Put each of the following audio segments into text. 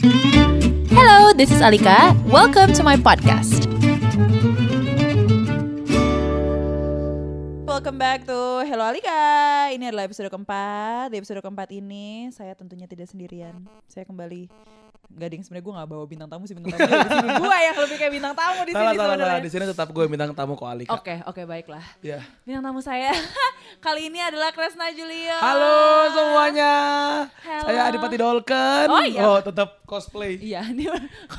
Hello, this is Alika. Welcome to my podcast. Welcome back to Hello Alika. Ini adalah episode keempat. Di episode keempat ini saya tentunya tidak sendirian. Saya kembali Gak ding sebenarnya gue gak bawa bintang tamu sih bintang tamu di sini gue yang lebih kayak bintang tamu di sini sebenarnya. di sini tetap gue bintang tamu kok Alika. Oke oke baiklah. Ya. Bintang tamu saya kali ini adalah Kresna Julio. Halo semuanya. Halo. Saya Adipati Dolken. Oh, iya. Oh tetap cosplay. Iya, ini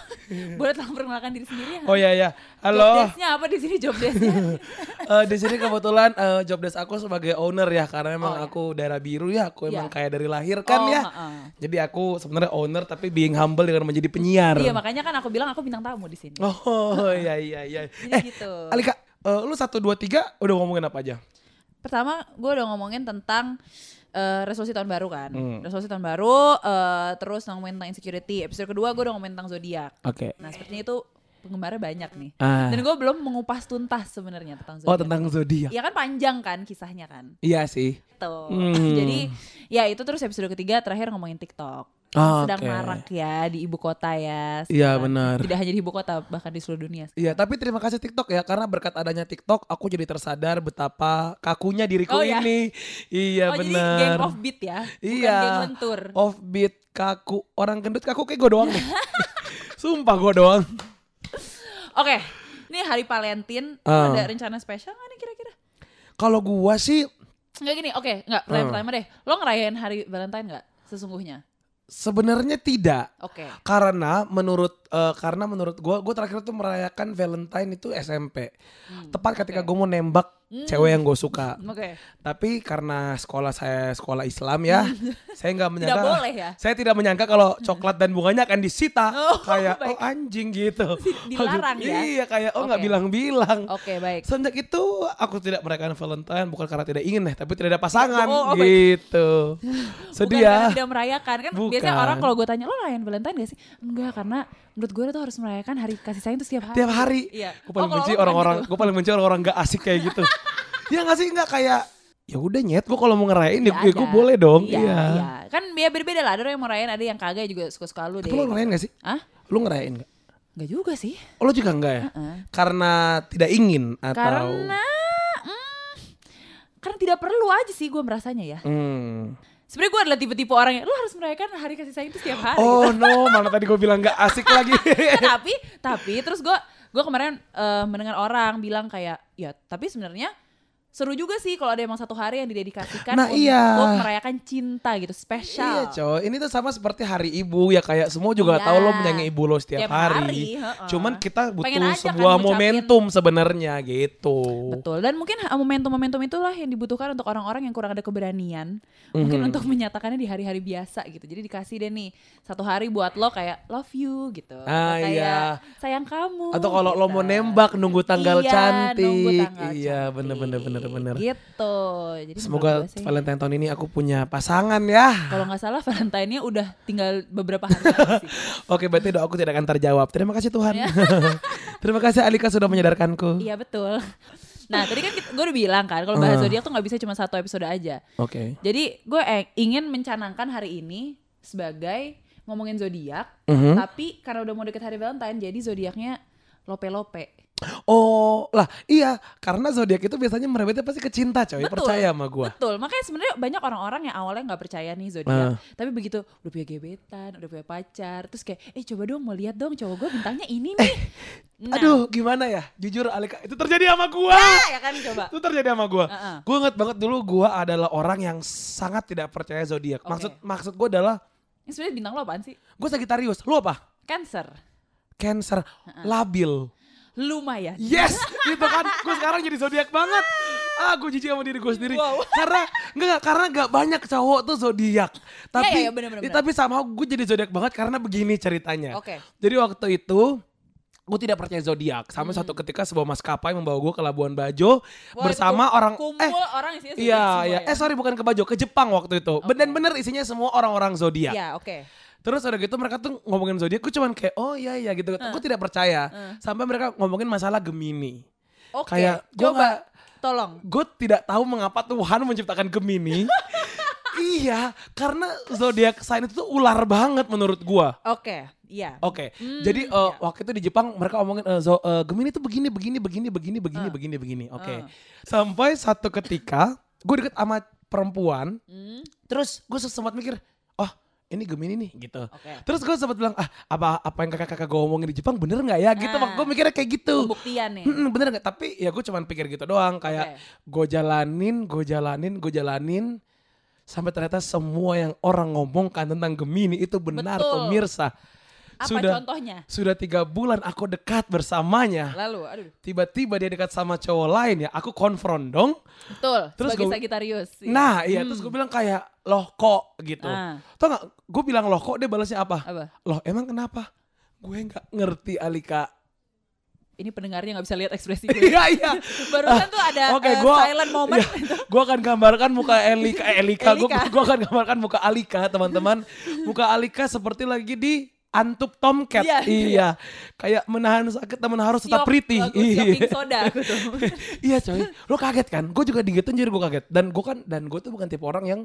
boleh tolong perkenalkan diri sendiri ya? Oh iya iya. Halo. desk-nya apa di sini job desk-nya? Eh, di sini kebetulan eh, job desk aku sebagai owner ya karena memang Oh, iya. aku daerah biru ya. Aku emang Iya. kayak dari lahir kan Oh, ya. ha-ha. Jadi aku sebenarnya owner tapi being humble dengan menjadi penyiar. Iya makanya kan aku bilang aku bintang tamu di sini. Oh iya iya iya. Jadi Eh gitu. Alika, eh, lu satu dua tiga udah ngomongin apa aja? Pertama gue udah ngomongin tentang eh, resolusi tahun baru kan. Hmm. Resolusi tahun baru, eh, terus ngomongin tentang insecurity. Episode kedua gue udah ngomongin tentang zodiak. Oke. Nah sepertinya itu penggemarnya banyak nih. Ah. Dan gue belum mengupas tuntas sebenarnya tentang zodiak. Oh tentang zodiak. Ya kan panjang kan kisahnya kan. Iya sih. Tuh. Hmm. Jadi ya itu terus episode ketiga terakhir ngomongin TikTok. Oh, Sedang oke. marak ya di ibu kota ya. Iya, benar. Tidak hanya di ibu kota bahkan di seluruh dunia. Iya, tapi terima kasih TikTok ya karena berkat adanya TikTok aku jadi tersadar betapa kakunya diriku Oh, ya? ini. Iya oh jadi benar. geng offbeat ya? Bukan Iya. geng lentur. Offbeat kaku. Orang gendut kaku kayak gue doang nih. Sumpah gue doang. Oke, ini hari Valentine. Lu Ah. Ada rencana spesial nggak nih kira-kira? Kalau gua sih Nggak gini, oke, nggak. Pertanyaan pertama deh. Lo ngerayain hari Valentine nggak sesungguhnya? sebenarnya tidak. Oke. Karena menurut eh, karena menurut gua gua terakhir tuh merayakan Valentine itu SMP. Tepat ketika oke. gue mau nembak Hmm. cewek yang gue suka. Oke. Tapi karena sekolah saya sekolah Islam ya, saya nggak menyangka. Tidak boleh ya? Saya tidak menyangka kalau coklat dan bunganya akan disita. Oh, kayak baik. oh anjing gitu. Dilarang ya? Iya kayak oh nggak Oke. bilang-bilang. Oke, baik. Sejak itu aku tidak merayakan Valentine bukan karena tidak ingin nih, tapi tidak ada pasangan Oh, oh, gitu. Sedih Bukan ya. tidak merayakan kan biasanya Bukan. orang kalau gue tanya lo rayain Valentine gak sih? Enggak karena menurut gue tuh harus merayakan hari kasih sayang itu setiap hari. Tiap hari. Iya. Gue paling Oh, benci orang-orang, gitu. gue paling benci orang-orang gak asik kayak gitu. Iya gak sih nggak kayak ya udah nyet gue kalau mau ngerayain ya, Ya gue boleh dong. Iya, Iya. iya. Kan ya beda-beda lah. Ada orang yang mau rayain, ada yang kagak juga suka-suka lu deh. Tapi lo ngerayain gak sih? Hah? Lu ngerayain gak? Enggak juga sih. Oh, lo juga enggak ya? Heeh. Karena tidak ingin atau Karena mm, karena tidak perlu aja sih gue merasanya ya. Hmm. Sebenarnya gue adalah tipe-tipe orang yang lu harus merayakan hari kasih sayang itu setiap hari. Oh no, mana tadi gue bilang gak asik lagi. Tapi tapi terus gue gue kemarin eh, mendengar orang bilang kayak ya tapi sebenarnya seru juga sih kalau ada emang satu hari yang didedikasikan Nah, untuk iya. merayakan cinta gitu Iya spesial. coy, ini tuh sama seperti hari ibu ya kayak semua juga Iya. tahu lo menyayangi ibu lo setiap, Tiap hari, hari. heeh. Cuman kita butuh kan sebuah ngucapin. momentum sebenarnya gitu. Betul. Dan mungkin momentum-momentum itulah yang dibutuhkan untuk orang-orang yang kurang ada keberanian. Mungkin Mhm. untuk menyatakannya di hari-hari biasa gitu. Jadi dikasih deh nih satu hari buat lo kayak love you gitu. Ah, Atau kayak iya. sayang kamu. Atau kalau lo gitu. mau nembak nunggu tanggal Iya, cantik. nunggu tanggal iya, cantik. bener bener bener bener. Gitu. Jadi Semoga sih, Valentine tahun ini aku punya pasangan ya. kalau nggak salah Valentine-nya udah tinggal beberapa hari lagi sih. Oke, berarti doaku tidak akan terjawab. Terima kasih Tuhan. Ya. Terima kasih Alika sudah menyadarkanku. Iya betul. Nah tadi kan gue udah bilang kan kalau bahas Ah. zodiak tuh nggak bisa cuma satu episode aja. Oke. Jadi gue eh, ingin mencanangkan hari ini sebagai ngomongin zodiak, Mhm. tapi karena udah mau deket hari Valentine, jadi zodiaknya lope-lope. Oh, lah iya, karena zodiak itu biasanya merebetnya pasti ke cinta, coy. Betul. Percaya sama gua. Betul, makanya sebenarnya banyak orang-orang yang awalnya nggak percaya nih Ah. zodiak, tapi begitu udah punya gebetan, udah punya pacar, terus kayak, eh coba dong mau lihat dong cowok gue bintangnya ini nih. Nah, Aduh, gimana ya? Jujur Alika, itu terjadi sama gua. ya kan coba. Itu terjadi sama gua. Heeh. Gua inget banget dulu gua adalah orang yang sangat tidak percaya zodiak. Oke. Maksud maksud gua adalah sebenarnya bintang lo apaan sih? gua Sagittarius. Lu apa? Cancer. Cancer, labil. Lumayan. Yes, gitu kan. Gue sekarang jadi zodiak banget. Ah, gue jijik sama diri gue sendiri. Wow. Karena enggak karena enggak banyak cowok tuh zodiak. Tapi iya, iya, bener, bener, bener. tapi sama gue jadi zodiak banget karena begini ceritanya. Oke. Jadi waktu itu gue tidak percaya zodiak. Hmm. Sampai suatu ketika sebuah maskapai membawa gue ke Labuan Bajo Wah, bersama itu orang kumpul eh orang isinya Iya, iya. ya? Eh sorry bukan ke Bajo, ke Jepang waktu itu. Oke. Bener-bener isinya semua orang-orang zodiak. Iya, oke. Terus udah gitu mereka tuh ngomongin zodiak, gue cuman kayak oh iya iya gitu. Gue tidak percaya. Sampai mereka ngomongin masalah Gemini. Oke. Kayak gua coba nggak- tolong. Gue tidak tahu mengapa Tuhan menciptakan Gemini. iya, karena zodiak sign itu tuh ular banget menurut gua. Oke, iya. Oke, Hmm, jadi eh, iya. waktu itu di Jepang mereka omongin eh, zo- eh, Gemini tuh begini, begini, begini, begini, begini, begini, begini. Oke, Ah. sampai satu ketika gue deket sama perempuan, Hmm, terus gue sempat mikir, ini Gemini nih gitu. Oke. Terus gue sempat bilang, ah apa apa yang kakak-kakak gue omongin di Jepang bener nggak ya? Gitu, Ah. gue mikirnya kayak gitu. Pembuktian nih. Mm-mm, bener nggak? Tapi ya gue cuman pikir gitu doang, kayak gue jalanin, gue jalanin, gue jalanin. Sampai ternyata semua yang orang ngomongkan tentang Gemini itu benar Betul. pemirsa. Apa sudah contohnya? sudah tiga bulan aku dekat bersamanya. Lalu, aduh. Tiba-tiba dia dekat sama cowok lain ya. Aku konfront dong. Betul. Terus sebagai gua- Sagittarius. iya. Nah iya terus gue bilang kayak loh kok gitu. Ah. Tau gak gue bilang loh kok dia balasnya apa? Apa? Loh emang kenapa? Gue nggak ngerti Alika. Ini pendengarnya nggak bisa lihat ekspresi gue. Iya iya. Barusan tuh ada Oke, eh, gua silent moment. iya, gua akan gambarkan muka Elika, eh, Elika. Elika. gua akan gambarkan muka Alika, teman-teman. Muka Alika seperti lagi di antuk tomcat. Iya, iya. Kayak menahan sakit teman harus tetap pretty. Iya. Siok king soda aku tuh. iya coy. Lo kaget kan? Gue juga digituin jadi gue kaget. Dan gue kan dan gue tuh bukan tipe orang yang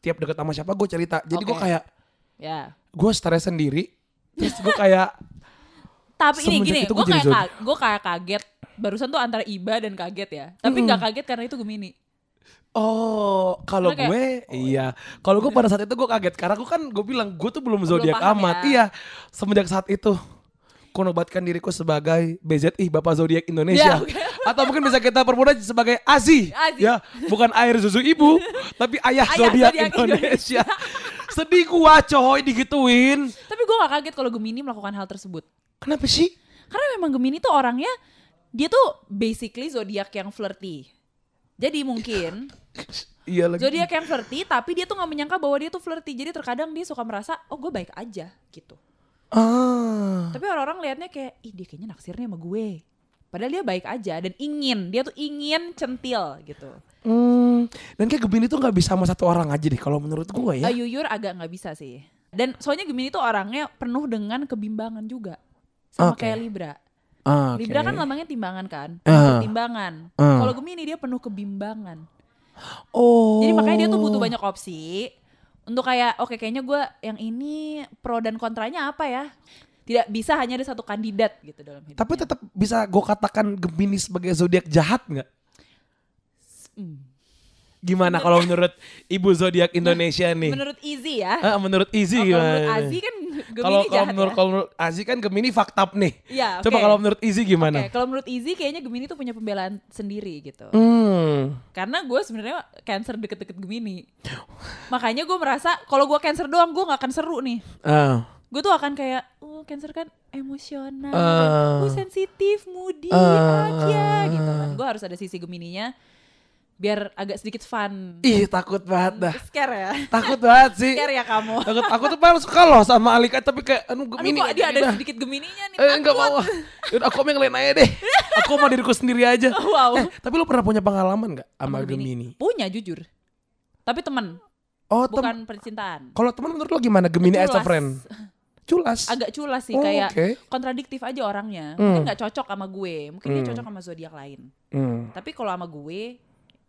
tiap deket sama siapa gue cerita. Jadi gue Oke. kayak ya. gue stres sendiri. Terus gue kayak Tapi ini gini, gue kayak gue kayak kaget. Barusan tuh antara iba dan kaget ya. Tapi nggak kaget karena itu Gemini. Oh, kalau Karena kayak, gue iya. Kalau gue pada saat itu gue kaget karena gue kan gue bilang gue tuh belum zodiak amat. ya. Iya. Semenjak saat itu ku nobatkan diriku sebagai BZI Bapak Zodiak Indonesia. Ya. Atau mungkin bisa kita permudah sebagai Azi. Azi. Ya, bukan air susu ibu, tapi ayah, Ayah zodiak zodiak Indonesia. Sedih gua coy digituin. Tapi gue gak kaget kalau Gemini melakukan hal tersebut. Kenapa sih? Karena memang Gemini tuh orangnya dia tuh basically zodiak yang flirty. Jadi mungkin Iya lagi. zodiak yang flirty tapi dia tuh nggak menyangka bahwa dia tuh flirty. Jadi terkadang dia suka merasa oh gue baik aja gitu. Ah. Tapi orang-orang liatnya kayak ih dia kayaknya naksir nih sama gue. Padahal dia baik aja dan ingin, dia tuh ingin centil gitu. Hmm, dan kayak Gemini tuh nggak bisa sama satu orang aja deh kalau menurut gue ya. Eh, Yuyur agak nggak bisa sih. Dan soalnya Gemini tuh orangnya penuh dengan kebimbangan juga. Sama Oke. kayak Libra. Ah, oke. Libra kan lambangnya timbangan kan, Ah. timbangan. Ah. Kalau Gemini dia penuh kebimbangan. Oh. Jadi makanya dia tuh butuh banyak opsi untuk kayak oke kayaknya gue yang ini pro dan kontranya apa ya? Tidak bisa hanya ada satu kandidat gitu dalam hidup. Tapi tetap bisa gue katakan Gemini sebagai zodiak jahat nggak? Hmm. Gimana kalau menurut Ibu zodiak Indonesia nih? menurut Easy ya. Ah, menurut Izzy Oh, kalau gimana? menurut? Azi kan Gemini Kalau kalau jahat menurut ya. kalau menurut Azi kan Gemini fakta nih. Iya, Coba oke. kalau menurut Izzy gimana? Oke, kalau menurut Easy kayaknya Gemini tuh punya pembelaan sendiri gitu. Hmm. Karena gue sebenarnya Cancer deket-deket Gemini. Makanya gue merasa kalau gue Cancer doang gue nggak akan seru nih. Ah. Gue tuh akan kayak, oh Cancer kan emosional, Ah. oh sensitif, moody Ah. aja gitu kan. Gue harus ada sisi Gemininya biar agak sedikit fun. Ih takut banget dah. Scare ya? Takut banget sih. Scare ya kamu? Takut aku tuh paling suka loh sama Alika tapi kayak anu Aduh Gemini kok nggak dia ada dah. sedikit Gemininya nih. Eh enggak mau. Yaudah aku yang lain aja deh. Aku mau diriku sendiri aja. Wow. Eh, tapi lu pernah punya pengalaman gak sama Sama Gemini? Punya jujur. Tapi teman, Oh, tem- bukan percintaan. kalau teman menurut lo gimana Gemini as a Culas. friend? Culas. Agak culas sih Oh, kayak oke. kontradiktif aja orangnya. Hmm. Mungkin nggak cocok sama gue, mungkin dia Hmm. cocok sama zodiak lain. Hmm. Tapi kalau sama gue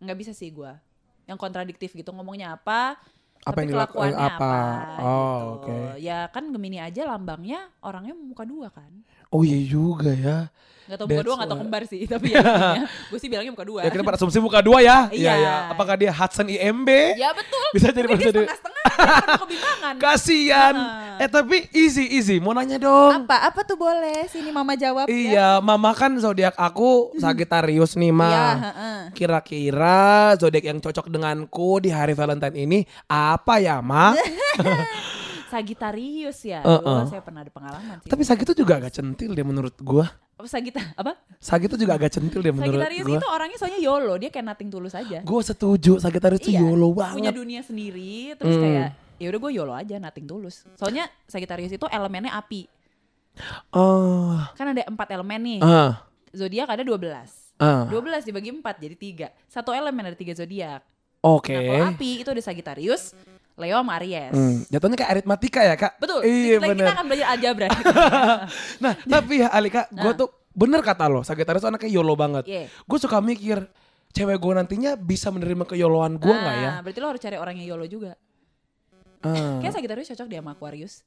nggak bisa sih gue. Yang kontradiktif gitu ngomongnya apa, Apa tapi yang kelakuannya apa? apa. Oh, gitu. oke. Ya kan Gemini aja lambangnya orangnya muka dua kan. Oh iya juga ya. Gak tau muka dua gak tau kembar sih. Tapi ya gue sih bilangnya muka dua. Ya kita pada asumsi muka dua ya. Iya. ya. Apakah dia Hudson IMB? Ya betul. Bisa jadi Tapi dia setengah-setengah kebimbangan. Kasian. Ah. Eh tapi easy easy. Mau nanya dong. Apa? Apa tuh boleh? Sini mama jawab ya. Iya, mama kan zodiak aku Sagittarius nih, Ma. Iya, heeh. Kira-kira zodiak yang cocok denganku di hari Valentine ini apa ya, Ma? Sagittarius ya. Uh-uh. Dulu saya pernah ada pengalaman sih. Tapi Sagi itu juga agak centil deh menurut gua. Apa Sagita apa? Sagi itu juga agak centil deh menurut Sagittarius gua. itu orangnya soalnya YOLO, dia kayak nothing tulus aja. Gue setuju, Sagittarius itu Iya, YOLO Punya banget. dunia sendiri, terus Hmm. kayak ya udah gue YOLO aja, nothing tulus. Soalnya Sagittarius itu elemennya api. Oh, Kan ada empat elemen nih. ah, Zodiak ada 12. ah, 12 dibagi 4 jadi tiga. Satu elemen ada tiga zodiak. oke. Nah, kalau api itu ada Sagittarius, Leo sama Aries. Hmm, jatuhnya kayak aritmatika ya kak? Betul. Iya kita akan belajar aljabar. Nah tapi ya Alika, gue Nah. tuh bener kata lo, Sagittarius anaknya YOLO banget. Iya. Gue suka mikir, cewek gue nantinya bisa menerima keyoloan gue nggak ya? Nah, Berarti lo harus cari orang yang YOLO juga. Ah, Kayak Sagittarius cocok dia sama Aquarius.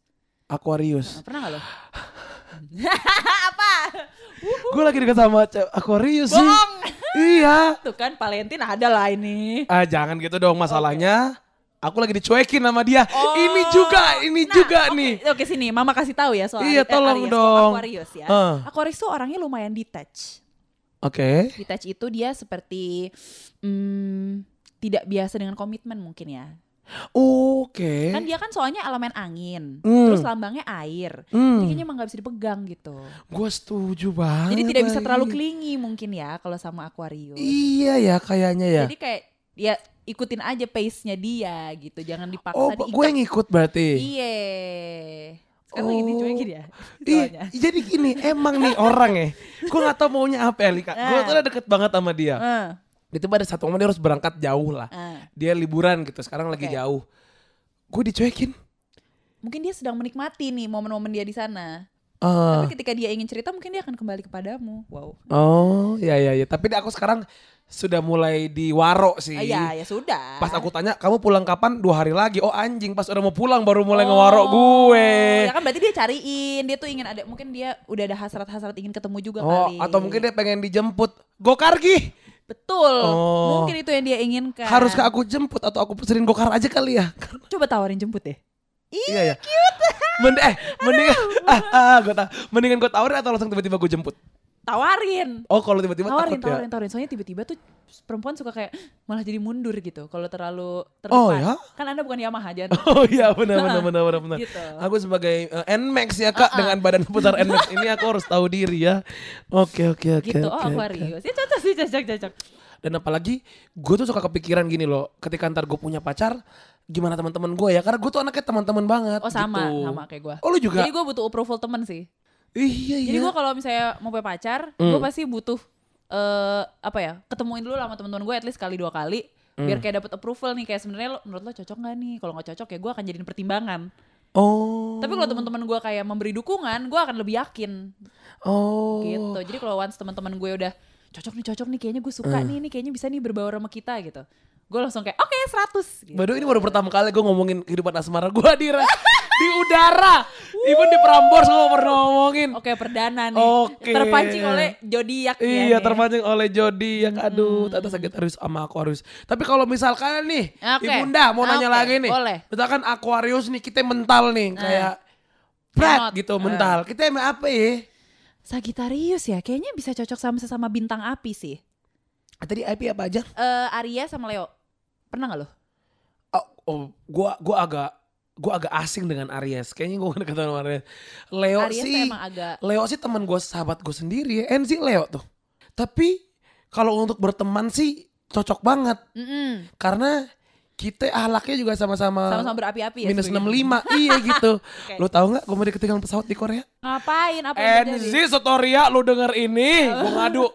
Aquarius. Nah, pernah gak lo? Apa? Gue lagi deket sama Aquarius sih. Bohong. iya. Tuh kan Valentin ada lah ini. Ah jangan gitu dong masalahnya. Aku lagi dicuekin sama dia. Oh. Ini juga, ini Nah, juga oke, nih. Oke sini, Mama kasih tahu ya soal Iya, eh, tolong Aries, dong. Aquarius ya. Ah. Aquarius tuh orangnya lumayan detach. Oke. Detach itu dia seperti hmm, tidak biasa dengan komitmen mungkin ya. Oke. Kan dia kan soalnya elemen angin, Hmm. terus lambangnya air. Jadi Hmm. kayaknya emang gak bisa dipegang gitu. Gue setuju banget. Jadi tidak bisa terlalu clingy mungkin ya kalau sama Aquarius. Iya ya kayaknya ya. Jadi kayak ya ikutin aja pace-nya dia gitu, jangan dipaksa oh, diikat. gue ngikut berarti. Iya. Sekarang lagi Oh. dicuekin ya. Ih, soalnya. jadi gini, emang nih orang ya. Gue gak tau maunya apa ya, Lika. Gue Ah. tuh udah deket banget sama dia. Eh, Itu pada satu momen dia harus berangkat jauh lah. eh. Dia liburan gitu, sekarang lagi Oke. jauh. Gue dicuekin. Mungkin dia sedang menikmati nih momen-momen dia di sana. Ah. Tapi ketika dia ingin cerita mungkin dia akan kembali kepadamu. Wow. Oh, iya iya iya. Tapi aku sekarang sudah mulai diwaro sih. Ah, ya, ya sudah. Pas aku tanya, kamu pulang kapan? Dua hari lagi. Oh anjing, pas udah mau pulang baru mulai Oh, ngewaro gue. Ya kan berarti dia cariin, dia tuh ingin ada mungkin dia udah ada hasrat-hasrat ingin ketemu juga Oh, kali. atau mungkin dia pengen dijemput. Gokar Gi. betul. Oh. Mungkin itu yang dia inginkan. Haruskah aku jemput atau aku pesenin gokar aja kali ya? coba tawarin jemput deh? iya ya. Mending eh mendingan ah, ah gue tau. Mendingan gue tawarin atau langsung tiba-tiba gue jemput. Tawarin. Oh, kalau tiba-tiba tawarin, takut tawarin, ya. tawarin. Soalnya tiba-tiba tuh perempuan suka kayak malah jadi mundur gitu kalau terlalu terdepan. Oh, ya? Kan Anda bukan Yamaha jangan. Oh iya benar benar benar benar benar. Gitu. Aku sebagai eh, Nmax ya Kak dengan badan besar Nmax ini aku harus tahu diri ya. Oke oke oke. gitu. Oh, oke, oke. Aquarius. Ya cocok sih, cocok, cocok. Dan apalagi gue tuh suka kepikiran gini loh, ketika ntar gue punya pacar, gimana teman-teman gue ya? Karena gue tuh anaknya teman-teman banget. Oh, sama, gitu. sama kayak gua. Oh lu juga? Jadi gue butuh approval temen sih. Iya iya. Jadi gue kalau misalnya mau punya pacar, Hmm. gue pasti butuh eh apa ya? Ketemuin dulu sama teman-teman gue at least kali dua kali biar Hmm. kayak dapet approval nih kayak sebenarnya menurut lo cocok gak nih? Kalau nggak cocok ya gue akan jadiin pertimbangan. Oh. Tapi kalau teman-teman gue kayak memberi dukungan, gue akan lebih yakin Oh. gitu. Jadi kalau once teman-teman gue udah cocok nih cocok nih kayaknya gue suka Hmm. nih, nih kayaknya bisa nih berbaur sama kita gitu. Gue langsung kayak oke 100 gitu. Waduh ini baru pertama kali gue ngomongin kehidupan asmara gue di ra- di udara. Even di Prambors gue pernah ngomongin. Oke perdana nih. Oke. Terpancing oleh zodiak ya Iya nih. terpancing oleh Jody yang aduh tata Sagittarius sama Aquarius. Tapi kalau misalkan nih Oke. Ibunda mau nanya Oke, lagi nih. boleh. Misalkan Aquarius nih kita mental nih kayak Pret Emot. gitu Eh. mental. Kita emang apa ya? Sagittarius ya, kayaknya bisa cocok sama sesama bintang api sih. Tadi IP apa aja? Eh Aries sama Leo. Pernah gak lo? Oh, oh, gua gua agak gua agak asing dengan Aries. Kayaknya gua gak ketemu sama Aries. Leo Aries sih emang agak Leo sih teman gue sahabat gue sendiri ya. En sih Leo tuh. Tapi kalau untuk berteman sih cocok banget Mm-mm. karena kita ahlaknya juga sama-sama sama-sama berapi-api ya. minus sebenarnya. 65 iya gitu. Oke. Lu tahu nggak gue mau ketinggalan pesawat di Korea? Ngapain? Apa yang terjadi? Enzi Sotoria lu denger ini, gue ngadu.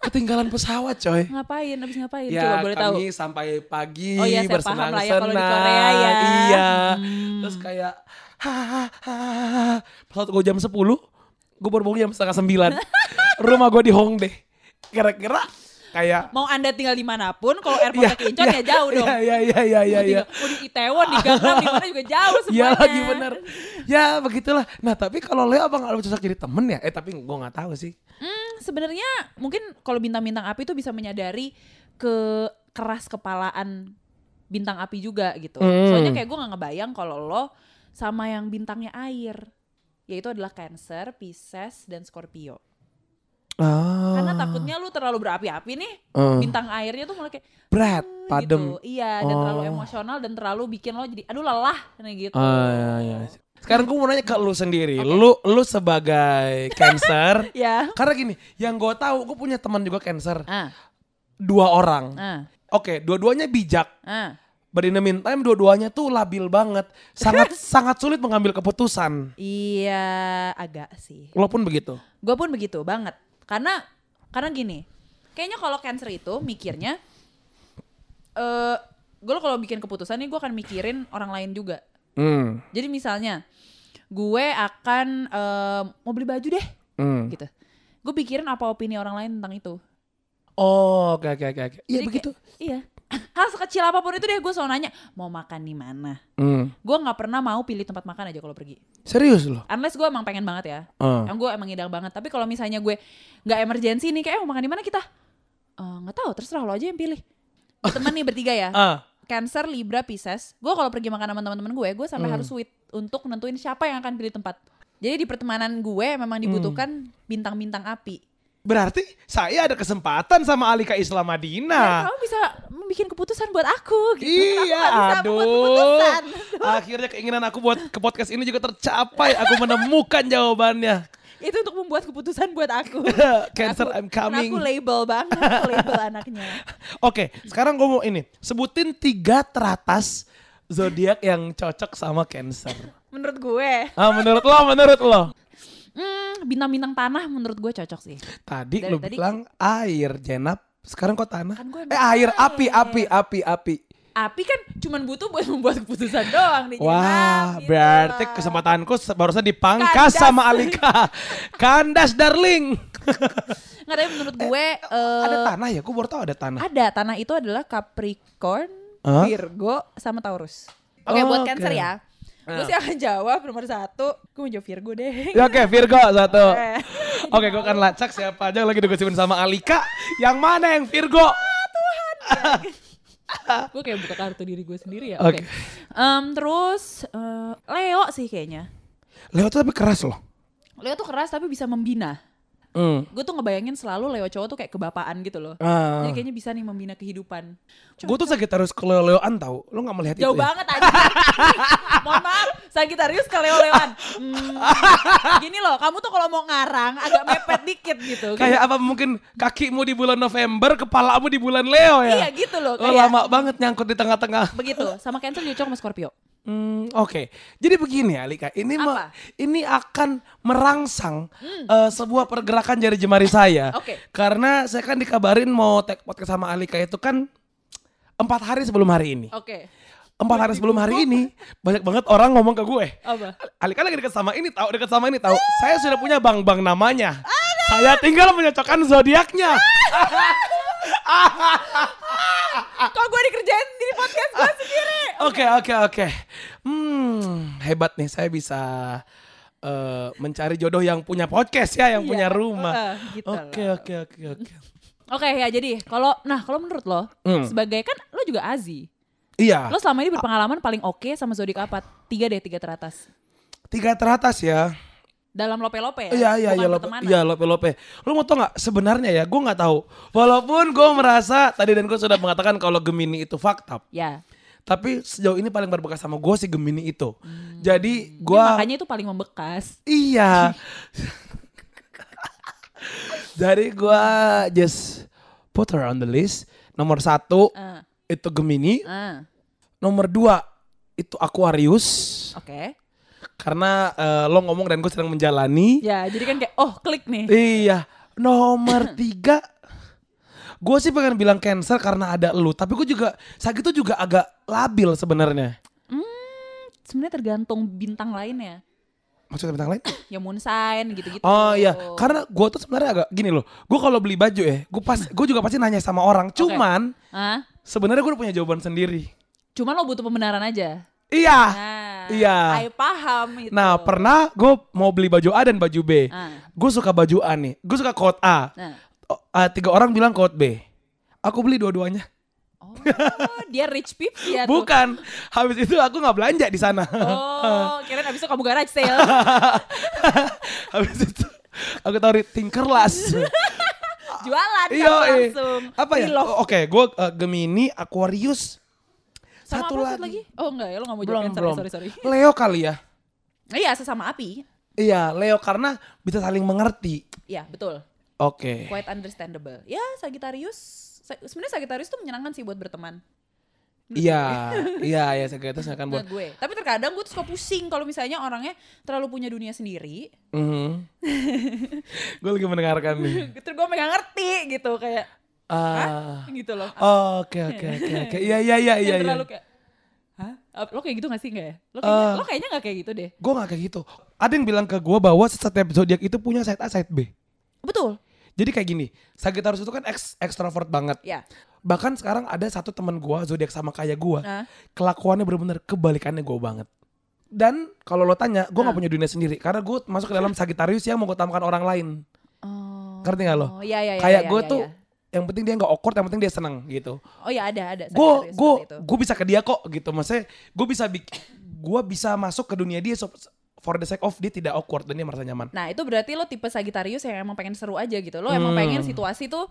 Ketinggalan pesawat coy. Ngapain? Abis ngapain? Ya Coba boleh tahu. kami sampai pagi Oh iya, paham lah ya kalau di bersenang-senang. Korea ya. Iya. Hmm. Terus kayak hahaha. Pesawat gue jam 10, gue baru bangun jam setengah 9. Rumah gue di Hongdae. Kira-kira kayak Mau anda tinggal di mana pun, kalau airportnya ke Incheon ya jauh dong. Iya iya iya iya iya. Mau di, iya. di Itaewon, di Gangnam, di mana juga jauh semuanya. Iya lagi bener. Ya begitulah. Nah tapi kalau Leo abang gak cocok jadi temen ya? Eh tapi gue gak tahu sih. Hmm, sebenarnya mungkin kalau bintang-bintang api itu bisa menyadari ke keras kepalaan bintang api juga gitu. Hmm. Soalnya kayak gue nggak ngebayang kalau lo sama yang bintangnya air, yaitu adalah Cancer, Pisces, dan Scorpio. Ah. Karena takutnya lu terlalu berapi-api nih, Eh. bintang airnya tuh mulai kayak berat, "Hmm," padem. Gitu. Iya, dan terlalu Oh. emosional dan terlalu bikin lo jadi aduh lelah nih gitu. Ah, iya, iya. Sekarang gue mau nanya ke lu sendiri. Lu lu sebagai cancer. Ya. karena gini, yang gue tahu gue punya teman juga cancer. Ah, Dua orang. ah, Oke, dua-duanya bijak. ah. But in the meantime dua-duanya tuh labil banget. Sangat sangat sulit mengambil keputusan. Iya, agak sih. Walaupun begitu. Gue pun begitu banget. Karena karena gini, kayaknya kalau cancer itu mikirnya eh gue kalau bikin keputusan nih gue akan mikirin orang lain juga. Hmm. Jadi misalnya gue akan eh, mau beli baju deh hmm. gitu. Gue pikirin apa opini orang lain tentang itu. Oh, oke oke oke. Iya begitu. kayak- iya. Hal sekecil apa pun itu deh gue selalu nanya mau makan di mana. Hmm. Gue nggak pernah mau pilih tempat makan aja kalau pergi. Serius loh. Unless gue emang pengen banget ya. Ah. Yang gue emang ngidang banget. Tapi kalau misalnya gue nggak emergency nih kayak "Eh, mau makan di mana kita? Eh, nggak tahu terserah lo aja yang pilih. Berteman nih bertiga ya. Ah. Cancer, Libra, Pisces. Gue kalau pergi makan sama teman-teman gue, gue sampai Hmm. harus sweet untuk nentuin siapa yang akan pilih tempat. Jadi di pertemanan gue memang dibutuhkan bintang-bintang api. Berarti saya ada kesempatan sama Alika Islam Madinah. kamu bisa bikin keputusan buat aku gitu. Aku Iya, nggak bisa membuat aduh. keputusan. Akhirnya keinginan aku buat ke podcast ini juga tercapai. Aku menemukan jawabannya. Itu untuk membuat keputusan buat aku. Cancer, Aku- I'm coming. Aku label banget, aku label anaknya. Oke, sekarang gue mau ini. Sebutin tiga teratas zodiak yang cocok sama Cancer. Menurut gue, Ah, menurut lo, menurut lo. Hmm, bintang-bintang tanah menurut gue cocok sih. Tadi Dari lo tadi- bilang air, jenap. Sekarang kok tanah? Kan gue eh air, api, api, api, api. Api kan cuman butuh buat membuat keputusan doang di Wah, gitu berarti lah. kesempatanku se- barusan dipangkas Kandas. sama Alika. Kandas, darling. Nggak, tapi menurut gue eh, ada tanah ya? Gue baru tahu ada tanah. ada tanah itu adalah Capricorn, Hah? Virgo, sama Taurus. Oke, Oh, buat. Cancer ya. Gue Ah. sih akan jawab nomor satu. Gue mau jawab Virgo deh. Ya, Oke, Virgo satu. Eh. Oke, gue akan lacak siapa aja yang lagi digosipin sama Alika. Yang mana yang Virgo? gue kayak buka kartu diri gue sendiri ya. Oke. Oke. Em, terus eh, Leo sih kayaknya. Leo tuh tapi keras loh. Leo tuh keras tapi bisa membina. Hmm. Gue tuh ngebayangin selalu Leo cowok tuh kayak kebapaan gitu loh. Ah. Jadi kayaknya bisa nih membina kehidupan. Gue tuh Sagittarius ke Leo-Leoan tau. Lo gak melihat Jauh itu ya? banget aja. Mohon maaf, Sagittarius ke Leo-Leoan. Hmm, gini loh, kamu tuh kalau mau ngarang agak mepet dikit gitu. Kayak apa mungkin kakimu di bulan November, kepalamu di bulan Leo ya? Iya gitu loh. Lo Kayak lama banget nyangkut di tengah-tengah. begitu. Sama Cancer cocok sama Scorpio. Hmm, Oke, jadi begini Alika, ini Apa? Hmm. me- ini akan merangsang eh, sebuah pergerakan jari jemari saya. Oke. Karena saya kan dikabarin mau take podcast sama Alika itu kan empat hari sebelum hari ini. Oke. Empat hari sebelum hari ini banyak banget orang ngomong ke gue. Apa? Alika lagi dekat sama ini tahu dekat sama ini tahu. Saya sudah punya bang-bang namanya. Saya tinggal menyocokkan zodiaknya. Kok gue dikerjain di podcast gue sendiri? Oke oke oke. Hmm hebat nih saya bisa eh, mencari jodoh yang punya podcast ya, yang Iya, punya rumah. gitu Oke oke oke oke. Oke ya jadi kalau nah kalau menurut lo Hmm. sebagai kan lo juga Azi. Iya. Lo selama ini berpengalaman paling oke sama zodiak apa? Tiga deh tiga teratas. Tiga teratas ya. Dalam lope-lope ya. Iya iya iya lope, iya lope lope. Lo mau tau nggak sebenarnya ya gue nggak tahu. Walaupun gue merasa tadi dan gue sudah mengatakan kalau Gemini itu fakta. Ya. Tapi sejauh ini paling berbekas sama gue si Gemini itu. Jadi Ini gue makanya itu paling membekas. iya. Jadi gue just put her on the list. Nomor satu Ah, itu Gemini. ah, Nomor dua itu Aquarius. Oke. Karena eh, lo ngomong dan gue sedang menjalani. Ya, jadi kan kayak oh klik nih. Iya. Nomor tiga. Gue sih pengen bilang cancer karena ada lu. Tapi gue juga, sakit itu juga agak labil sebenarnya. Hmm, sebenarnya tergantung bintang lainnya. Maksudnya bintang lain? Ya moon sign gitu-gitu. Oh iya, karena gue tuh sebenarnya agak gini loh. Gue kalau beli baju ya, gue pas, gue juga pasti nanya sama orang. Cuman Ah, sebenarnya gue udah punya jawaban sendiri. cuman lo butuh pembenaran aja. Iya. Nah, iya. I paham itu. Nah pernah gue mau beli baju A dan baju B. Ah, Gue suka baju A nih. Gue suka code A. Oh, ah, tiga orang bilang code B. Aku beli dua-duanya. Oh, dia rich peeps ya tuh. Bukan. Habis itu aku nggak belanja di sana. Oh, kirain abis itu kamu garage sale. Habis itu aku taruh di Tinkerlust. Jualan eh. langsung. apa ya? Oke, gue Gemini, Aquarius, Sama satu apa lagi. lagi. Oh enggak ya, lo gak mau belum jawab belum. Sorry, sorry. Leo kali ya. Iya, sesama api. Iya, Leo karena bisa saling mengerti. Iya, betul. Oke. Quite understandable. Ya, Sagittarius. Sa- Sebenarnya Sagittarius tuh menyenangkan sih buat berteman. Iya, iya, ya Sagittarius akan buat. Nah, gue. Tapi terkadang gue tuh suka pusing kalau misalnya orangnya terlalu punya dunia sendiri. Mhm. gue lagi mendengarkan nih. Terus gue megang ngerti gitu kayak Ah. gitu loh. Oh, Oke, oke, oke, oke. Iya, iya, iya, iya, iya. terlalu kayak Hah? Lo kayak gitu gak sih enggak ya? Lo kayaknya, Eh. lo kayaknya gak kayak gitu deh. Gue gak kayak gitu. Ada yang bilang ke gue bahwa setiap zodiak itu punya side A, side B. Betul. Jadi kayak gini, Sagittarius itu kan eks, ekstrovert banget. Ya. Bahkan sekarang ada satu teman gua zodiak sama kayak gua, Ah. kelakuannya bener-bener kebalikannya gua banget. Dan kalau lo tanya, gua nggak Ah. punya dunia sendiri karena gue masuk ke dalam Sagittarius yang mengutamakan orang lain. Oh. Ngerti nggak lo? Oh, iya, iya, iya, kayak iya, gue iya, tuh iya. Yang penting dia nggak awkward, yang penting dia seneng gitu. Oh ya ada ada. Gue gue gue bisa ke dia kok gitu. Maksudnya gue bisa bik- gue bisa masuk ke dunia dia so- for the sake of dia tidak awkward dan dia merasa nyaman. Nah itu berarti lo tipe Sagittarius yang emang pengen seru aja gitu. Lo emang Hmm. pengen situasi tuh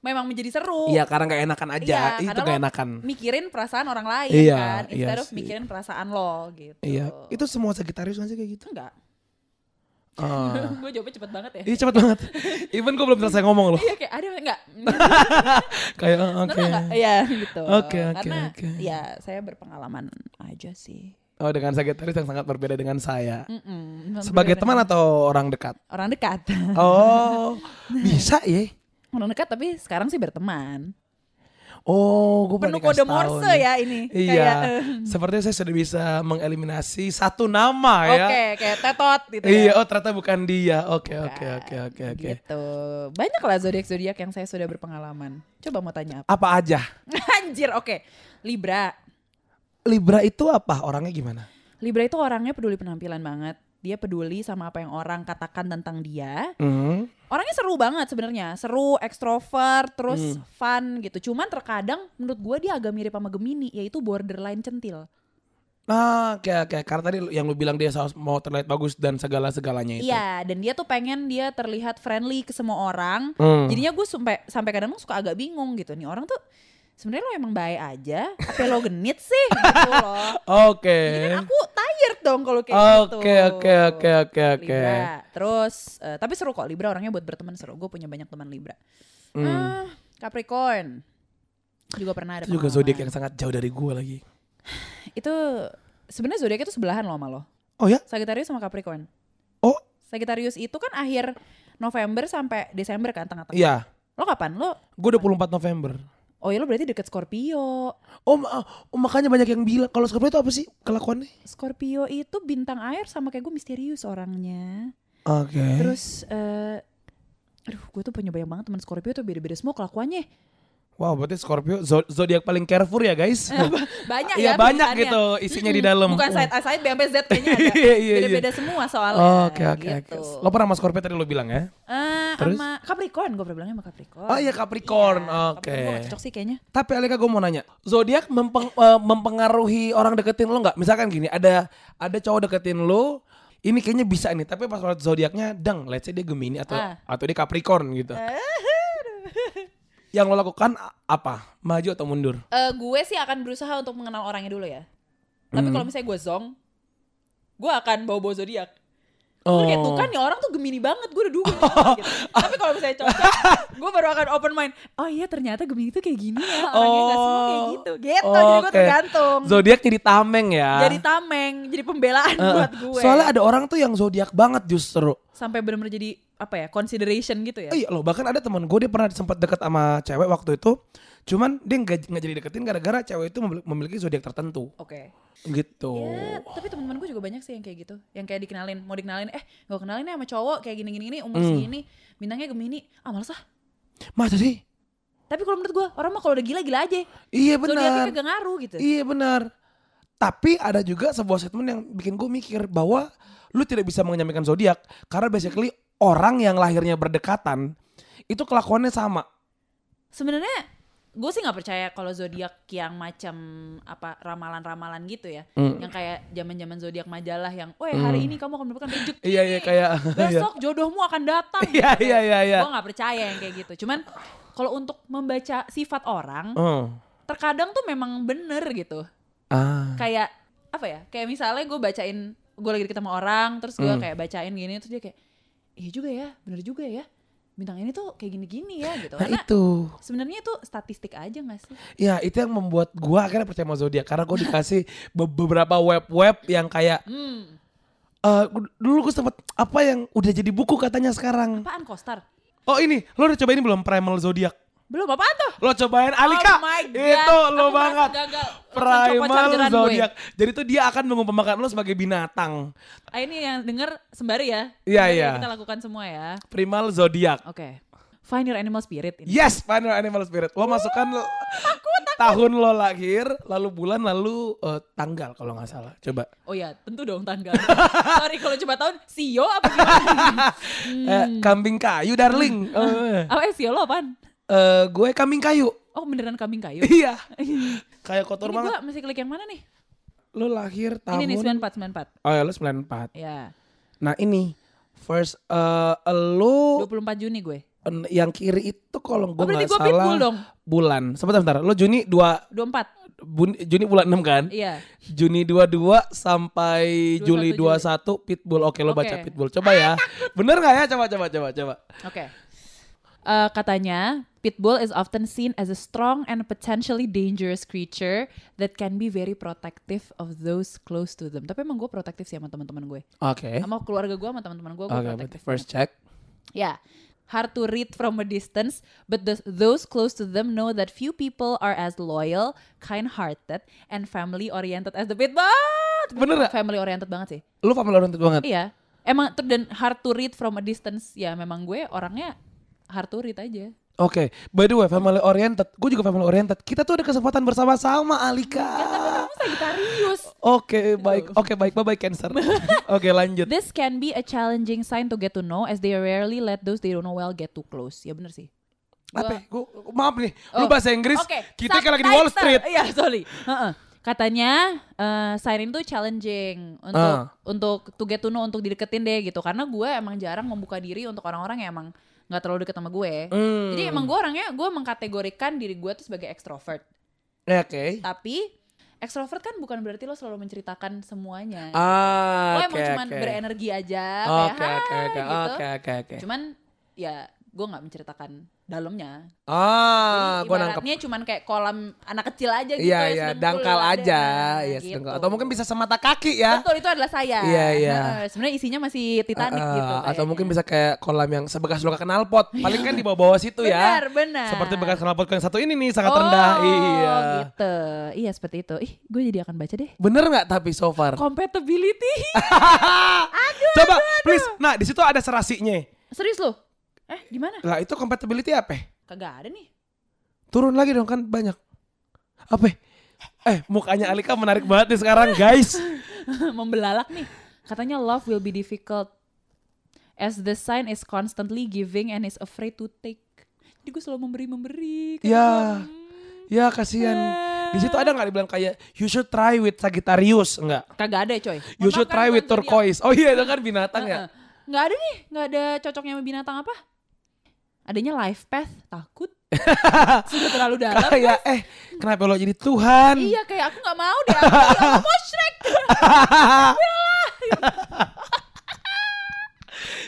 memang menjadi seru. Iya karena nggak enakan aja, Iya, itu lo enakan. Mikirin perasaan orang lain Iya, kan, iya instead of sih. mikirin perasaan lo gitu. Iya, itu semua Sagittarius kan sih kayak gitu. enggak. Ah. gue jawabnya cepet banget ya. Iya cepet banget. Even gue belum selesai ngomong loh. Iya kayak ada enggak? Kayak ah, oke. Enggak enggak? Iya gitu. Oke, oke, Karena oke. ya saya berpengalaman aja sih. Oh dengan Sagittarius yang sangat berbeda dengan saya. Mm-mm. Sebagai teman dengan atau orang dekat? orang dekat. Oh bisa ya? orang dekat tapi sekarang sih berteman. Oh gue Penuh kode Morse ya ini. Iya. Kayak, eh, Sepertinya saya sudah bisa mengeliminasi satu nama ya. Oke, kayak tetot gitu Iya, ya. oh ternyata bukan dia. Oke, oke, oke, oke, oke. Gitu. Banyak lah zodiak-zodiak yang saya sudah berpengalaman. Coba mau tanya apa? Apa aja? Anjir, oke. Libra. Libra itu apa? Orangnya gimana? Libra itu orangnya peduli penampilan banget. Dia peduli sama apa yang orang katakan tentang dia. Hmm. Orangnya seru banget sebenarnya. Seru, ekstrovert, terus Hmm. fun gitu. Cuman terkadang menurut gue dia agak mirip sama Gemini, yaitu borderline centil. Nah, kayak kayak karena tadi yang lu bilang dia mau terlihat bagus dan segala-segalanya itu. Iya, dan dia tuh pengen dia terlihat friendly ke semua orang. Hmm. Jadinya gue sampai sampai kadang suka agak bingung gitu nih orang tuh sebenarnya lo emang baik aja, apa lo genit sih gitu loh. Oke. Jadi kan aku tired dong kalau kayak gitu. Oke, oke, oke, oke, oke. Libra. Terus eh, tapi seru kok Libra orangnya buat berteman seru. Gue punya banyak teman Libra. Hmm. Ah, Capricorn. Juga pernah ada Itu juga zodiak yang sangat jauh dari gue lagi. Itu sebenarnya zodiak itu sebelahan loh sama lo. Oh ya? Sagittarius sama Capricorn. Oh, Sagittarius itu kan akhir November sampai Desember kan tengah-tengah. iya. Lo kapan? Lo Gue 24 November. Oh ya lo berarti deket Scorpio. Oh, ma- oh, makanya banyak yang bilang kalau Scorpio itu apa sih kelakuannya? Scorpio itu bintang air sama kayak gue misterius orangnya. Oke. Terus eh aduh gue tuh punya banyak banget teman Scorpio tuh beda-beda semua kelakuannya. Wow, berarti Scorpio zo- zodiak paling careful ya, guys. Banyak Iya, ya banyak pilihannya. gitu isinya di dalam. Bukan side A side B sampai Z kayaknya ada. Iya, iya, iya. Beda-beda semua soalnya. Oke, oke, oke. gitu. Lo pernah sama Scorpio tadi lo bilang ya? Eh, Terus? sama Capricorn gue pernah bilangnya sama Capricorn. Oh iya, Capricorn. Iya, Oke. Capricorn gue cocok sih kayaknya. Tapi Alika gue mau nanya, zodiak mempeng- eh, mempengaruhi orang deketin lo nggak? Misalkan gini, ada ada cowok deketin lo, ini kayaknya bisa nih, tapi pas lihat zodiaknya, dang, let's say dia Gemini atau Ah. atau dia Capricorn gitu. Yang lo lakukan apa? Maju atau mundur? Eh, gue sih akan berusaha untuk mengenal orangnya dulu ya. Tapi Hmm. kalau misalnya gue zong, gue akan bawa-bawa zodiak. Oh. Gue kayak tuh kan nih orang tuh Gemini banget, gue udah duga orang gitu. Tapi kalau misalnya cocok, gue baru akan open mind. Oh iya ternyata Gemini tuh kayak gini ya, orangnya gak semua kayak Oh. gitu. Gitu, jadi gue Oke. tergantung. Zodiak jadi tameng ya. Jadi tameng, jadi pembelaan Eh, buat gue. Soalnya ada orang tuh yang zodiak banget justru. Sampai bener-bener jadi apa ya, consideration gitu ya. Iya loh, bahkan ada teman gue dia pernah sempat deket sama cewek waktu itu. Cuman dia nggak nggak jadi deketin gara-gara cewek itu memil- memiliki zodiak tertentu. Oke. Gitu. Ya, tapi teman-teman gue juga banyak sih yang kayak gitu. Yang kayak dikenalin, mau dikenalin, eh gak kenalin ya sama cowok kayak gini-gini gini, umur Hmm. segini, bintangnya Gemini. Ah males ah. Masa sih? Tapi kalau menurut gue, orang mah kalau udah gila-gila aja. Iya Zodiaknya benar. kagak ngaruh gitu. Iya benar. Tapi ada juga sebuah statement yang bikin gue mikir bahwa lu tidak bisa menyampaikan zodiak karena basically orang yang lahirnya berdekatan itu kelakuannya sama. Sebenarnya gue sih nggak percaya kalau zodiak yang macam apa ramalan-ramalan gitu ya. Hmm. Yang kayak zaman-zaman zodiak majalah yang, "Weh, hari Hmm. ini kamu akan mendapatkan rezeki. Iya iya kayak Besok jodohmu akan datang." Iya iya iya iya. Gue nggak percaya yang kayak gitu. Cuman kalau untuk membaca sifat orang, Oh. terkadang tuh memang bener gitu. Ah. kayak apa ya kayak misalnya gue bacain gue lagi deket sama orang terus gue Hmm. kayak bacain gini terus dia kayak iya juga ya bener juga ya. Bintang ini tuh kayak gini-gini ya gitu. Nah karena itu. sebenarnya itu statistik aja gak sih? Ya itu yang membuat gua akhirnya percaya sama zodiak karena gue dikasih be- beberapa web-web yang kayak hmm. eh dulu gue sempet apa yang udah jadi buku katanya sekarang. apaan kostar? Oh ini, lo udah cobain belum Primal Zodiak? Belum apaan tuh Lo cobain Alika. oh my god Itu lo Aku banget. gagal Primal gue. Zodiak. Jadi tuh dia akan mengumpamakan lo sebagai binatang. ah, ini yang denger sembari ya Iya, iya. kita lakukan semua ya Primal Zodiak. oke Find your animal spirit. Ini. Yes, Final Animal Spirit. Lo masukkan lo- tahun lo lahir, lalu bulan, lalu eh, tanggal kalau nggak salah. Coba. Oh ya, tentu dong tanggal. Sorry kalau coba tahun Sio apa gimana? Eh, kambing kayu, darling. Apa eh, Sio lo apaan? Eh, gue kambing kayu. Oh beneran kambing kayu. Iya. Kayak kotor Ini banget. gua mesti klik yang mana nih? Lo lahir tahun. Ini nih 94 94. Oh ya lo 94. Ya. Nah ini first eh lo 24 Juni gue. yang kiri itu kalau gue Oh, gue salah pitbull dong. bulan. Sebentar sebentar. Lo Juni 2 24. Bun- Juni bulan 6 kan? Iya. Juni 22 sampai 21 Juli Juli. 21 Pitbull. Oke, lo baca Oke. Pitbull. Coba ya. Bener nggak ya? Coba coba coba coba. Oke. Eh, katanya Pitbull is often seen as a strong and potentially dangerous creature that can be very protective of those close to them. Tapi emang gue protektif sih sama teman-teman gue. Oke. Sama keluarga gue, sama teman-teman gue, gue berarti protektif. first check. Yeah. Hard to read from a distance, but the, those close to them know that few people are as loyal, kind-hearted, and family-oriented as the Pitbull. Bener nggak? Family-oriented banget sih. Lo family oriented banget. Iya. Emang dan hard to read from a distance. Ya memang gue orangnya hard to read aja. Oke, by the way, family oriented. Gue juga family oriented. Kita tuh ada kesempatan bersama-sama, Alika. Kamu Sagittarius. Oke, baik. Oke, baik. Bye-bye Cancer. Oke, lanjut. This can be a challenging sign to get to know as they rarely let those they don't know well get too close. Ya bener sih. Apa? Gua, maaf nih. Lu Oh, bahasa Inggris. Oke, Kita kayak lagi di Wall. Street. Iya, sorry. Heeh. Katanya eh sign itu challenging untuk Ah. untuk to get to know untuk dideketin deh gitu. Karena gue emang jarang membuka diri untuk orang-orang yang emang nggak terlalu deket sama gue. Hmm. Jadi emang gue orangnya gue mengkategorikan diri gue tuh sebagai extrovert. Ya, Oke. Tapi extrovert kan bukan berarti lo selalu menceritakan semuanya. Ah, lo oke, emang cuman oke. berenergi aja Oke, kayak oke, "Hai," oke, gitu. oke. Cuman ya gue nggak menceritakan dalamnya. Ah, Jadi gue nangkep. ibaratnya cuman kayak kolam anak kecil aja gitu. Iya, iya, dangkal aja. Nah, Iya, gitu. sedengkul. Atau mungkin bisa semata kaki ya. Betul itu adalah saya. Iya, iya. Nah, Sebenarnya isinya masih Titanic Ah, gitu. atau kayaknya. mungkin bisa kayak kolam yang sebekas luka knalpot. Paling kan di bawah-bawah situ ya. Benar, benar. Seperti bekas knalpot yang satu ini nih sangat oh, rendah. Iya. gitu. Iya seperti itu. Ih, gue jadi akan baca deh. Bener nggak tapi so far? Compatibility. Coba please. Nah di situ ada serasinya. Serius lo? Eh, gimana? Lah itu compatibility apa? Kagak ada nih. Turun lagi dong kan banyak. Apa? Eh mukanya Alika menarik banget nih sekarang guys. Membelalak nih. Katanya love will be difficult as the sign is constantly giving and is afraid to take. Jadi gue selalu memberi-memberi. kayak Ya. hmm, Ya kasihan. Di situ ada nggak dibilang kayak you should try with Sagittarius enggak? Kagak ada coy. You should try with turquoise. Oh iya itu kan binatang ya. Heeh. Nggak ada nih, nggak ada cocoknya sama binatang apa? Adanya life path, takut. Sudah terlalu dalam. Kayak eh kenapa lo jadi Tuhan? Iya kayak aku nggak mau deh, aku ya mau Shrek.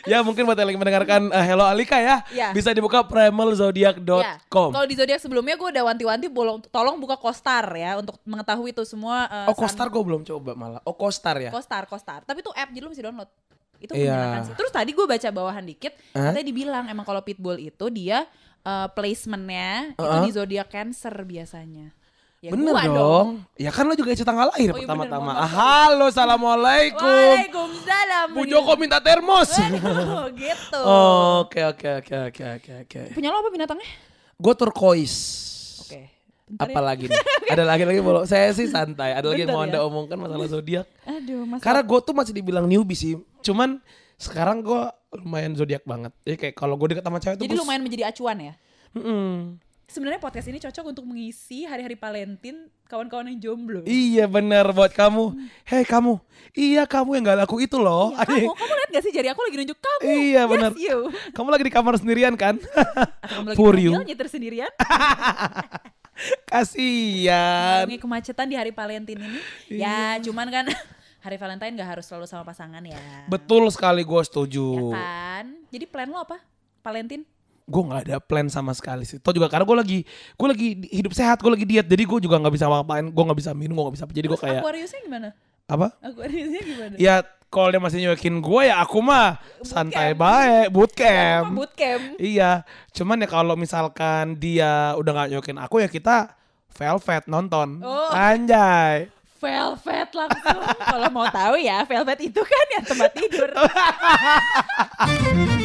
ya mungkin buat yang lagi mendengarkan eh, Hello Alika ya, Iya. bisa dibuka primalzodiac.com. Ya. Kalau di zodiak sebelumnya gue udah wanti-wanti bolong, tolong buka Kostar ya untuk mengetahui itu semua. eh, Oh Kostar gue belum coba malah. Oh Kostar ya. Kostar, Kostar. Tapi itu app jadi lu mesti download. Itu Iya. menyenangkan sih. Terus tadi gue baca bawahan dikit, Hah? katanya dibilang emang kalau Pitbull itu dia eh, placementnya itu Uh-uh. di zodiak Cancer biasanya. Ya Bener gua dong. Ya kan lo juga isi tanggal lahir Oh iya pertama-tama. mohon Halo, assalamualaikum. Waalaikumsalam. Bu Joko minta termos. Waduh, gitu. Oke oke oke oke oke oke. Punya lo apa binatangnya? Gue turquoise. Bentar ya. Apa lagi nih? Ada lagi lagi bolong. Saya sih santai. Ada lagi yang mau anda ya. omongkan masalah zodiak. Aduh, mas. Karena gue tuh masih dibilang newbie sih. Cuman sekarang gue lumayan zodiak banget. Jadi kayak kalau gue deket sama cewek tuh Jadi lumayan menjadi acuan ya. Mm-mm. Sebenarnya podcast ini cocok untuk mengisi hari-hari Valentine kawan-kawan yang jomblo. Iya bener buat kamu. Hei kamu. Iya kamu yang gak laku itu loh. Iya, kamu, kamu lihat gak sih jari aku lagi nunjuk kamu? Iya, Yes. Kamu lagi di kamar sendirian kan? Atau kamu lagi For di you. mobil nyetir sendirian? Kasian. Mengalami kemacetan di hari Valentine ini. Iya. Ya, cuman kan hari Valentine gak harus selalu sama pasangan ya. Betul sekali gue Ya setuju. kan? Jadi plan lo apa? Valentine? Gue nggak ada plan sama sekali sih. Toh juga karena gue lagi gue lagi hidup sehat, gue lagi diet, jadi gue juga nggak bisa ngapain, gue nggak bisa minum, gue nggak bisa. Jadi gue kayak Aquariusnya gimana? apa? Aquariusnya gimana? Ya kalau dia masih nyuekin gue ya aku mah santai Bootcamp. baik, Apa bootcamp. bootcamp? Iya, cuman ya kalau misalkan dia udah nggak nyuekin aku ya kita velvet nonton. Oh. Anjay. Velvet langsung. Kalau mau tahu ya, Velvet itu kan yang tempat tidur.